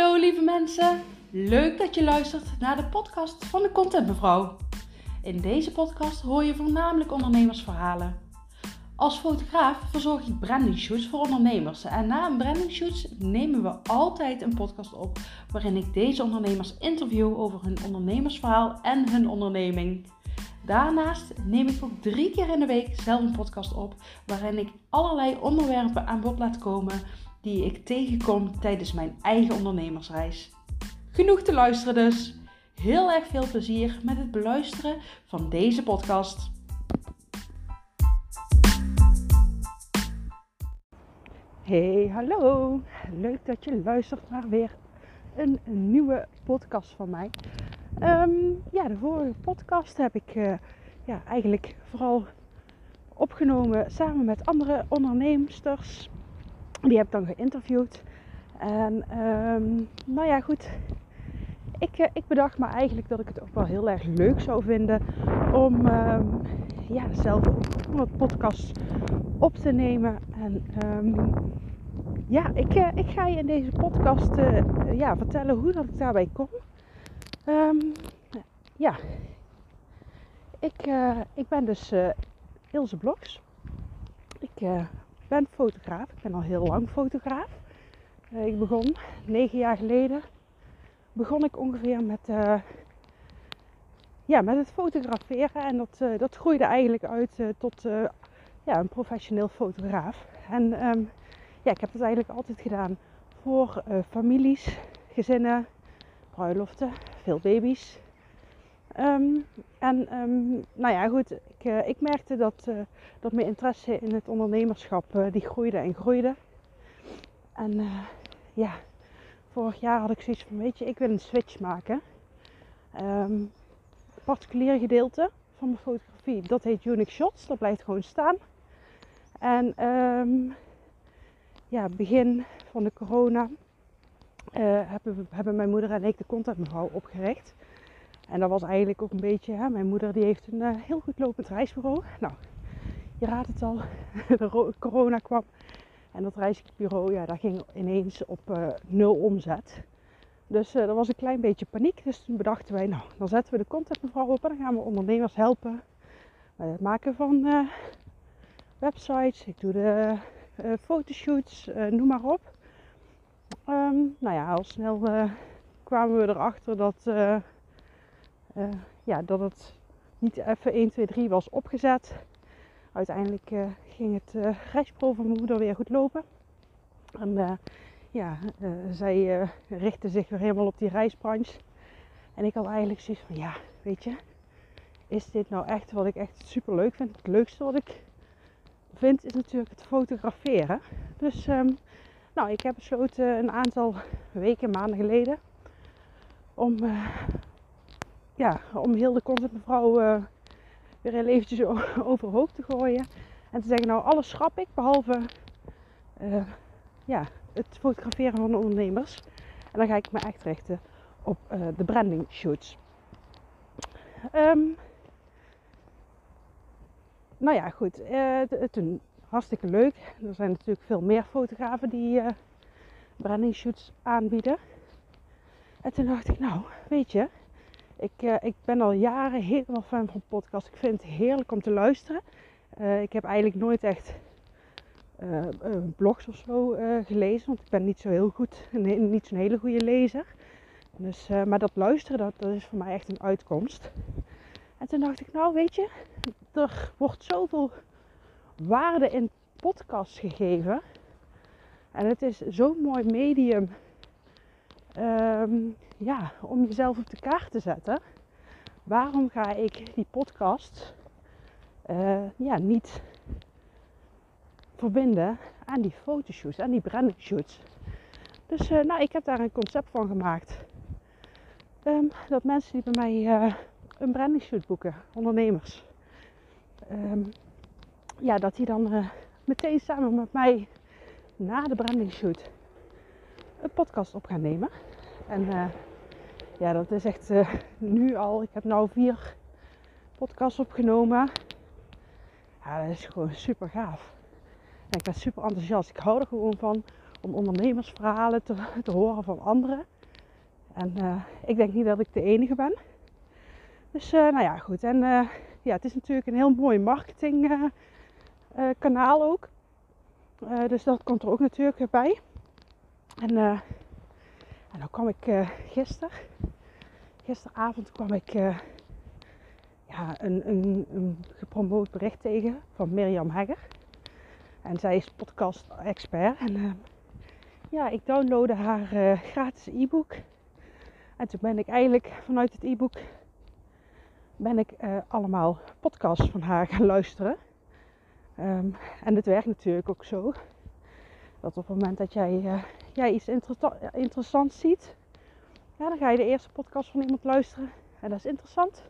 Hallo lieve mensen, leuk dat je luistert naar de podcast van de Content Mevrouw. In deze podcast hoor je voornamelijk ondernemersverhalen. Als fotograaf verzorg ik branding shoots voor ondernemers en na een branding shoots nemen we altijd een podcast op waarin ik deze ondernemers interview over hun ondernemersverhaal en hun onderneming. Daarnaast neem ik ook drie keer in de week zelf een podcast op waarin ik allerlei onderwerpen aan bod laat komen die ik tegenkom tijdens mijn eigen ondernemersreis. Genoeg te luisteren dus. Heel erg veel plezier met het beluisteren van deze podcast. Hey, hallo. Leuk dat je luistert naar weer een, nieuwe podcast van mij. Ehm, ja, de vorige podcast heb ik uh, ja, eigenlijk vooral opgenomen samen met andere onderneemsters die heb ik dan geïnterviewd. En um, nou ja, goed. Ik, uh, ik bedacht me eigenlijk dat ik het ook wel heel erg leuk zou vinden om um, ja, zelf ook wat podcasts op te nemen. En um, ja, ik, uh, ik ga je in deze podcast uh, ja, vertellen hoe dat ik daarbij kom. ja, ik, ik ben dus Ilse Blogs. Ik ben fotograaf. Ik ben al heel lang fotograaf. Uh, ik begon negen jaar geleden. Begon ik ongeveer met, uh, ja, met het fotograferen. En dat, uh, dat groeide eigenlijk uit tot ja, een professioneel fotograaf. En um, ja, ik heb dat eigenlijk altijd gedaan voor families, gezinnen, bruiloften, veel baby's. Um, en um, nou ja, goed, ik, uh, ik merkte dat, uh, dat mijn interesse in het ondernemerschap uh, die groeide en groeide. En ja, vorig jaar had ik zoiets van, weet je, ik wil een switch maken. Um, het particuliere gedeelte van mijn fotografie, dat heet Unique Shots, dat blijft gewoon staan. En ja, begin van de corona hebben, hebben mijn moeder en ik de Content opgericht. En dat was eigenlijk ook een beetje, hè, mijn moeder die heeft een uh, heel goed lopend reisbureau. Nou, je raadt het al, de corona kwam. En dat reisbureau, ja, daar ging ineens op uh, nul omzet. Dus uh, er was een klein beetje paniek. Dus toen bedachten wij, nou, dan zetten we de content mevrouw op en dan gaan we ondernemers helpen met het maken van websites. Ik doe de fotoshoots, noem maar op. Um, nou ja, al snel kwamen we erachter dat uh, ja, dat het niet even 1, 2, 3 was opgezet. Uiteindelijk uh, ging het uh, van mijn moeder weer goed lopen. En ja, zij richtte zich weer helemaal op die reisbranche. En ik had eigenlijk zoiets van, ja, weet je, is dit nou echt wat ik echt super leuk vind? Het leukste wat ik vind is natuurlijk het fotograferen. Dus um, nou, ik heb besloten een aantal weken, maanden geleden om ja, om heel de content mevrouw uh, weer heel eventjes overhoop te gooien. En te zeggen, nou alles schrap ik behalve uh, ja, het fotograferen van de ondernemers. En dan ga ik me echt richten op uh, de branding shoots. Um, nou ja, goed. het is hartstikke leuk. Er zijn natuurlijk veel meer fotografen die branding shoots aanbieden. En toen dacht ik, nou, weet je, ik, uh, ik ben al jaren helemaal fan van podcasts. Ik vind het heerlijk om te luisteren. Uh, ik heb eigenlijk nooit echt uh, blogs of zo gelezen, want ik ben niet zo heel goed, niet zo'n hele goede lezer. Dus, maar dat luisteren, dat, dat is voor mij echt een uitkomst. En toen dacht ik, nou weet je, er wordt zoveel waarde in podcasts gegeven. En het is zo'n mooi medium um, ja, om jezelf op de kaart te zetten. Waarom ga ik die podcast uh, ja, niet verbinden aan die fotoshoots, aan die branding shoots? Dus uh, nou, ik heb daar een concept van gemaakt. Um, dat mensen die bij mij uh, een branding shoot boeken, ondernemers, um, ja, dat die dan meteen samen met mij na de branding shoot een podcast op gaan nemen. En uh, ja, dat is echt uh, nu al. Ik heb nu vier podcasts opgenomen. Ja, dat is gewoon super gaaf. En ik ben super enthousiast. Ik hou er gewoon van om ondernemersverhalen te, te horen van anderen. En ik denk niet dat ik de enige ben. Dus nou ja, goed. En ja, het is natuurlijk een heel mooi marketingkanaal ook. dus dat komt er ook natuurlijk bij. En, en dan kwam ik gisteren, gisteravond kwam ik ja, een, een, een gepromoot bericht tegen van Mirjam Hegger. En zij is podcast-expert. En uh, ja, ik downloadde haar uh, gratis e-book. En toen ben ik eigenlijk vanuit het e-book ben ik uh, allemaal podcasts van haar gaan luisteren. Um, en het werkt natuurlijk ook zo. Dat op het moment dat jij, jij iets interessants ziet, ja, dan ga je de eerste podcast van iemand luisteren. En dat is interessant.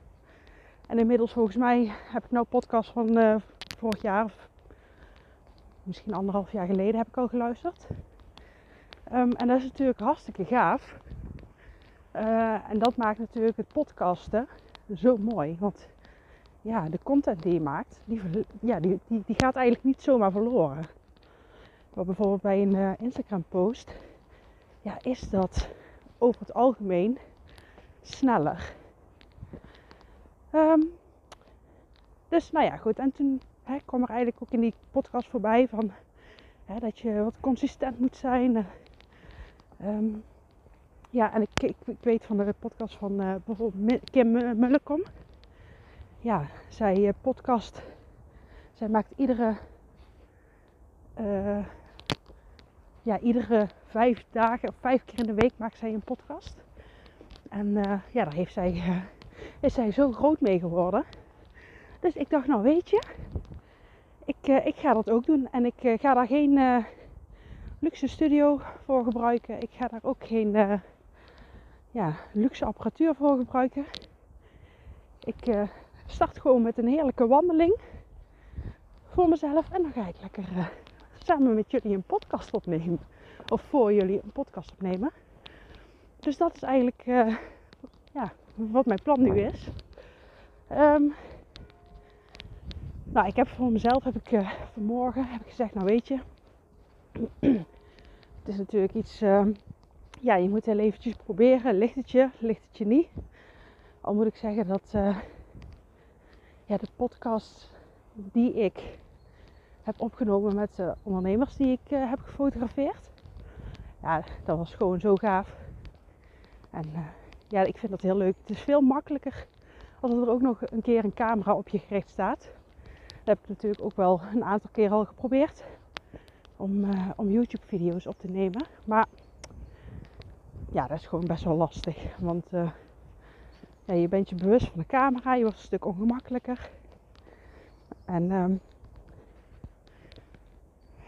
En inmiddels volgens mij heb ik nou podcast van uh, vorig jaar of misschien anderhalf jaar geleden heb ik al geluisterd. Um, en dat is natuurlijk hartstikke gaaf. Uh, en dat maakt natuurlijk het podcasten zo mooi. Want ja, de content die je maakt, die, ja, die, die, die gaat eigenlijk niet zomaar verloren. Maar bijvoorbeeld bij een uh, Instagram post, ja, is dat over het algemeen sneller. Um, dus nou ja, goed. En toen hè, kwam er eigenlijk ook in die podcast voorbij van hè, dat je wat consistent moet zijn. Um, ja, en ik, ik, weet van de podcast van uh, bijvoorbeeld Kim Mullekom. Ja, zij uh, podcast. Zij maakt iedere. Ja, iedere vijf dagen of vijf keer in de week maakt zij een podcast. En ja, daar heeft zij is zij zo groot mee geworden. Dus ik dacht, nou weet je, ik, uh, ik ga dat ook doen. En ik ga daar geen luxe studio voor gebruiken. Ik ga daar ook geen ja, luxe apparatuur voor gebruiken. Ik start gewoon met een heerlijke wandeling voor mezelf. En dan ga ik lekker samen met jullie een podcast opnemen. Of voor jullie een podcast opnemen. Dus dat is eigenlijk ja, wat mijn plan nu is. Um, nou, ik heb voor mezelf, heb ik uh, vanmorgen heb ik gezegd, nou weet je, het is natuurlijk iets, uh, ja, je moet heel eventjes proberen. Ligt het je, ligt het je niet? Al moet ik zeggen dat uh, ja, de podcast die ik opgenomen met de ondernemers die ik heb gefotografeerd, ja, dat was gewoon zo gaaf. En ja, ik vind dat heel leuk. Het is veel makkelijker als er ook nog een keer een camera op je gericht staat. Dat heb ik natuurlijk ook wel een aantal keer al geprobeerd. Om, uh, om YouTube video's op te nemen. Maar ja, dat is gewoon best wel lastig. Want ja, je bent je bewust van de camera. Je wordt een stuk ongemakkelijker. En um,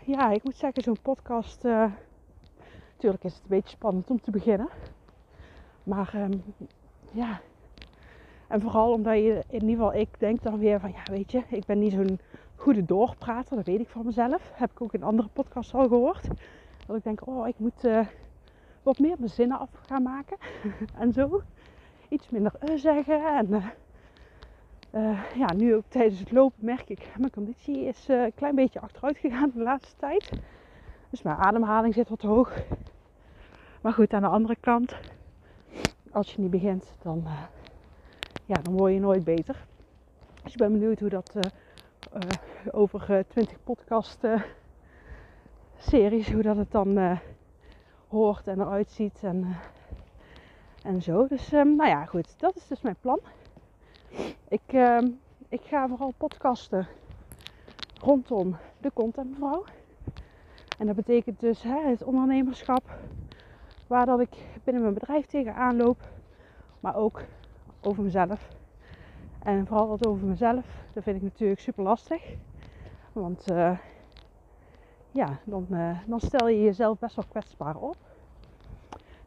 ja, ik moet zeggen, zo'n podcast... Uh, natuurlijk is het een beetje spannend om te beginnen. Maar um, ja. En vooral omdat je in ieder geval, ik denk dan weer van ja, weet je, ik ben niet zo'n goede doorprater, dat weet ik van mezelf. Heb ik ook in andere podcasts al gehoord. Dat ik denk, oh, ik moet uh, wat meer mijn zinnen af gaan maken. en zo. Iets minder uh zeggen. En uh, ja, nu ook tijdens het lopen merk ik, mijn conditie is een klein beetje achteruit gegaan de laatste tijd. Dus mijn ademhaling zit wat hoog. Maar goed, aan de andere kant als je niet begint, dan, uh, ja, dan word je nooit beter. Dus ik ben benieuwd hoe dat over 20 podcast series, hoe dat het dan hoort en eruit ziet en, en zo. Dus um, nou ja, goed, dat is dus mijn plan. Ik, ehm, ik ga vooral podcasten rondom de contentmevrouw. En dat betekent dus hè, het ondernemerschap, waar dat ik binnen mijn bedrijf tegenaan loop. Maar ook over mezelf. En vooral wat over mezelf, dat vind ik natuurlijk super lastig. Want uh, ja, dan, uh, dan stel je jezelf best wel kwetsbaar op.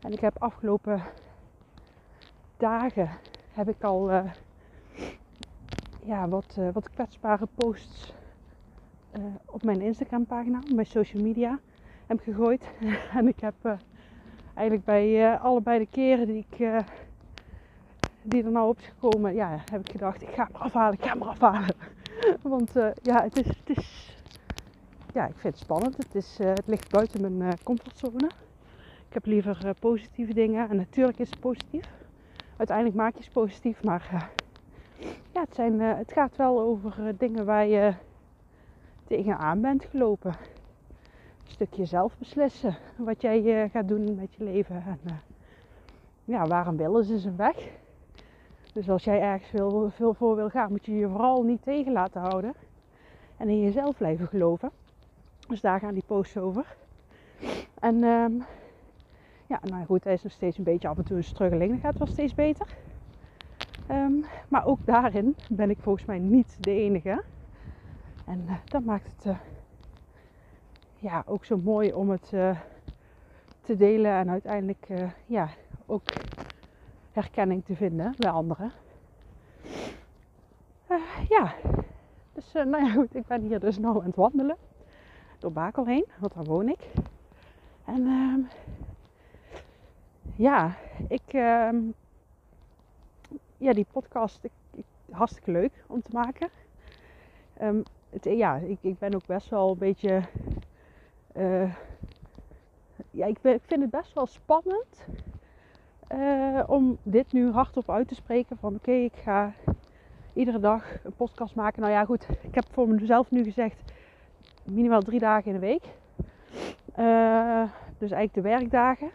En ik heb afgelopen dagen heb ik al uh, ja, wat, wat kwetsbare posts op mijn Instagram pagina, op mijn social media heb gegooid. en ik heb eigenlijk bij allebei de keren die ik die er nou op is gekomen, ja, heb ik gedacht, ik ga hem afhalen, ik ga hem afhalen. Want ja, het is, het is, ja, ik vind het spannend. Het, is, het ligt buiten mijn comfortzone. Ik heb liever positieve dingen. En natuurlijk is het positief. Uiteindelijk maak je het positief. Maar ja, het, zijn, het gaat wel over dingen waar je tegenaan bent gelopen. Een stukje zelf beslissen wat jij gaat doen met je leven. En ja, waarom willen ze zijn weg? Dus als jij ergens veel, veel voor wil gaan, moet je je vooral niet tegen laten houden. En in jezelf blijven geloven. Dus daar gaan die posts over. En um, ja, nou goed, hij is nog steeds een beetje af en toe een struggeling. Dat gaat wel steeds beter. Um, maar ook daarin ben ik volgens mij niet de enige. En uh, dat maakt het uh, ja, ook zo mooi om het uh, te delen en uiteindelijk ja, ook herkenning te vinden bij anderen. Ja, dus nou ja goed, ik ben hier dus nu aan het wandelen door Bakel heen, want daar woon ik. En uh, ja, ik, um, ja, die podcast, ik, ik, hartstikke leuk om te maken. Um, het, ja, ik, ik ben ook best wel een beetje, uh, ja, ik, ben, ik vind het best wel spannend uh, om dit nu hardop uit te spreken van oké, ik ga iedere dag een podcast maken. Nou ja, goed, ik heb voor mezelf nu gezegd minimaal drie dagen in de week. Dus eigenlijk de werkdagen.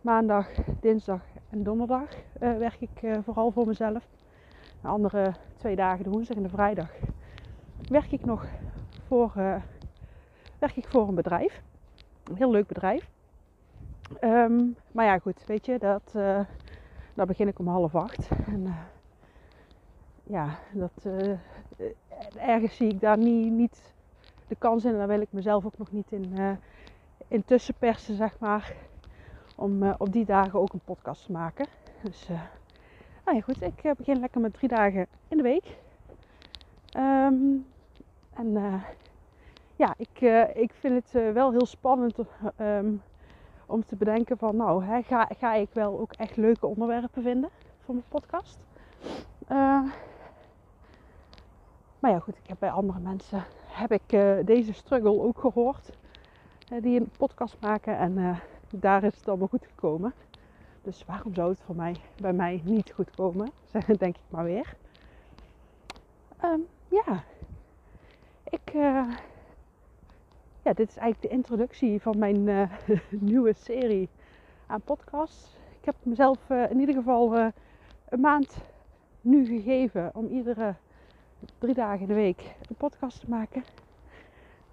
Maandag, dinsdag en donderdag uh, werk ik vooral voor mezelf. De andere twee dagen, de woensdag en de vrijdag, werk ik nog voor, werk ik voor een bedrijf. Een heel leuk bedrijf. Um, maar ja, goed, weet je, dat, daar begin ik om half acht. En ja, dat, ergens zie ik daar niet, niet de kans in. En daar wil ik mezelf ook nog niet in, in tussenpersen, zeg maar. Om op die dagen ook een podcast te maken. Dus, nou ja, goed, ik begin lekker met drie dagen in de week. Um, en ja, ik, ik vind het wel heel spannend. Um, om te bedenken van nou, hè, ga, ga ik wel ook echt leuke onderwerpen vinden voor mijn podcast. Uh, maar ja goed, ik heb bij andere mensen heb ik uh, deze struggle ook gehoord. Uh, die een podcast maken en daar is het allemaal goed gekomen. Dus waarom zou het voor mij, bij mij niet goed komen? Denk ik maar weer. Um, ja, ik ja, dit is eigenlijk de introductie van mijn uh, nieuwe serie aan podcasts. Ik heb mezelf uh, in ieder geval een maand nu gegeven om iedere drie dagen in de week een podcast te maken.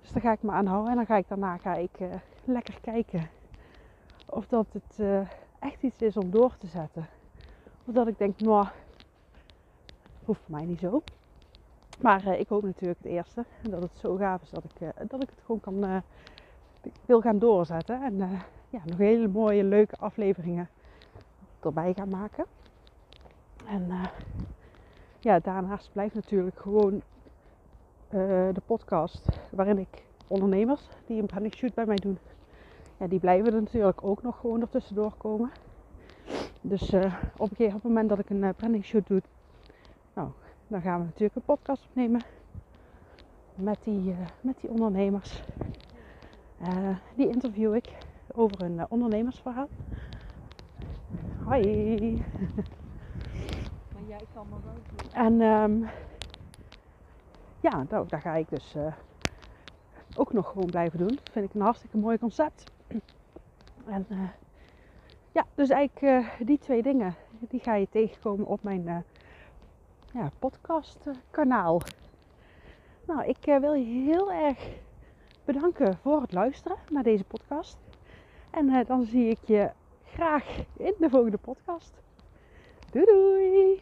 Dus daar ga ik me aan houden en dan ga ik daarna ga ik, lekker kijken of dat het echt iets is om door te zetten. Of dat ik denk, nou, hoeft voor mij niet zo. Maar uh, ik hoop natuurlijk het eerste. Dat het zo gaaf is dat ik, uh, dat ik het gewoon kan, wil gaan doorzetten. En ja, nog hele mooie, leuke afleveringen erbij gaan maken. En ja, daarnaast blijft natuurlijk gewoon de podcast waarin ik ondernemers die een branding shoot bij mij doen. Ja, die blijven er natuurlijk ook nog gewoon ertussendoor komen. Dus op een gegeven moment dat ik een branding shoot doe, nou, dan gaan we natuurlijk een podcast opnemen met die, uh, met die ondernemers. Uh, die interview ik over een uh, ondernemersverhaal. Hoi. Maar jij kan me wel doen. En um, ja, nou, daar ga ik dus ook nog gewoon blijven doen. Dat vind ik een hartstikke mooi concept. En ja, dus eigenlijk die twee dingen, die ga je tegenkomen op mijn ja, podcastkanaal. Nou, ik uh, wil je heel erg bedanken voor het luisteren naar deze podcast. En uh, dan zie ik je graag in de volgende podcast. Doei doei!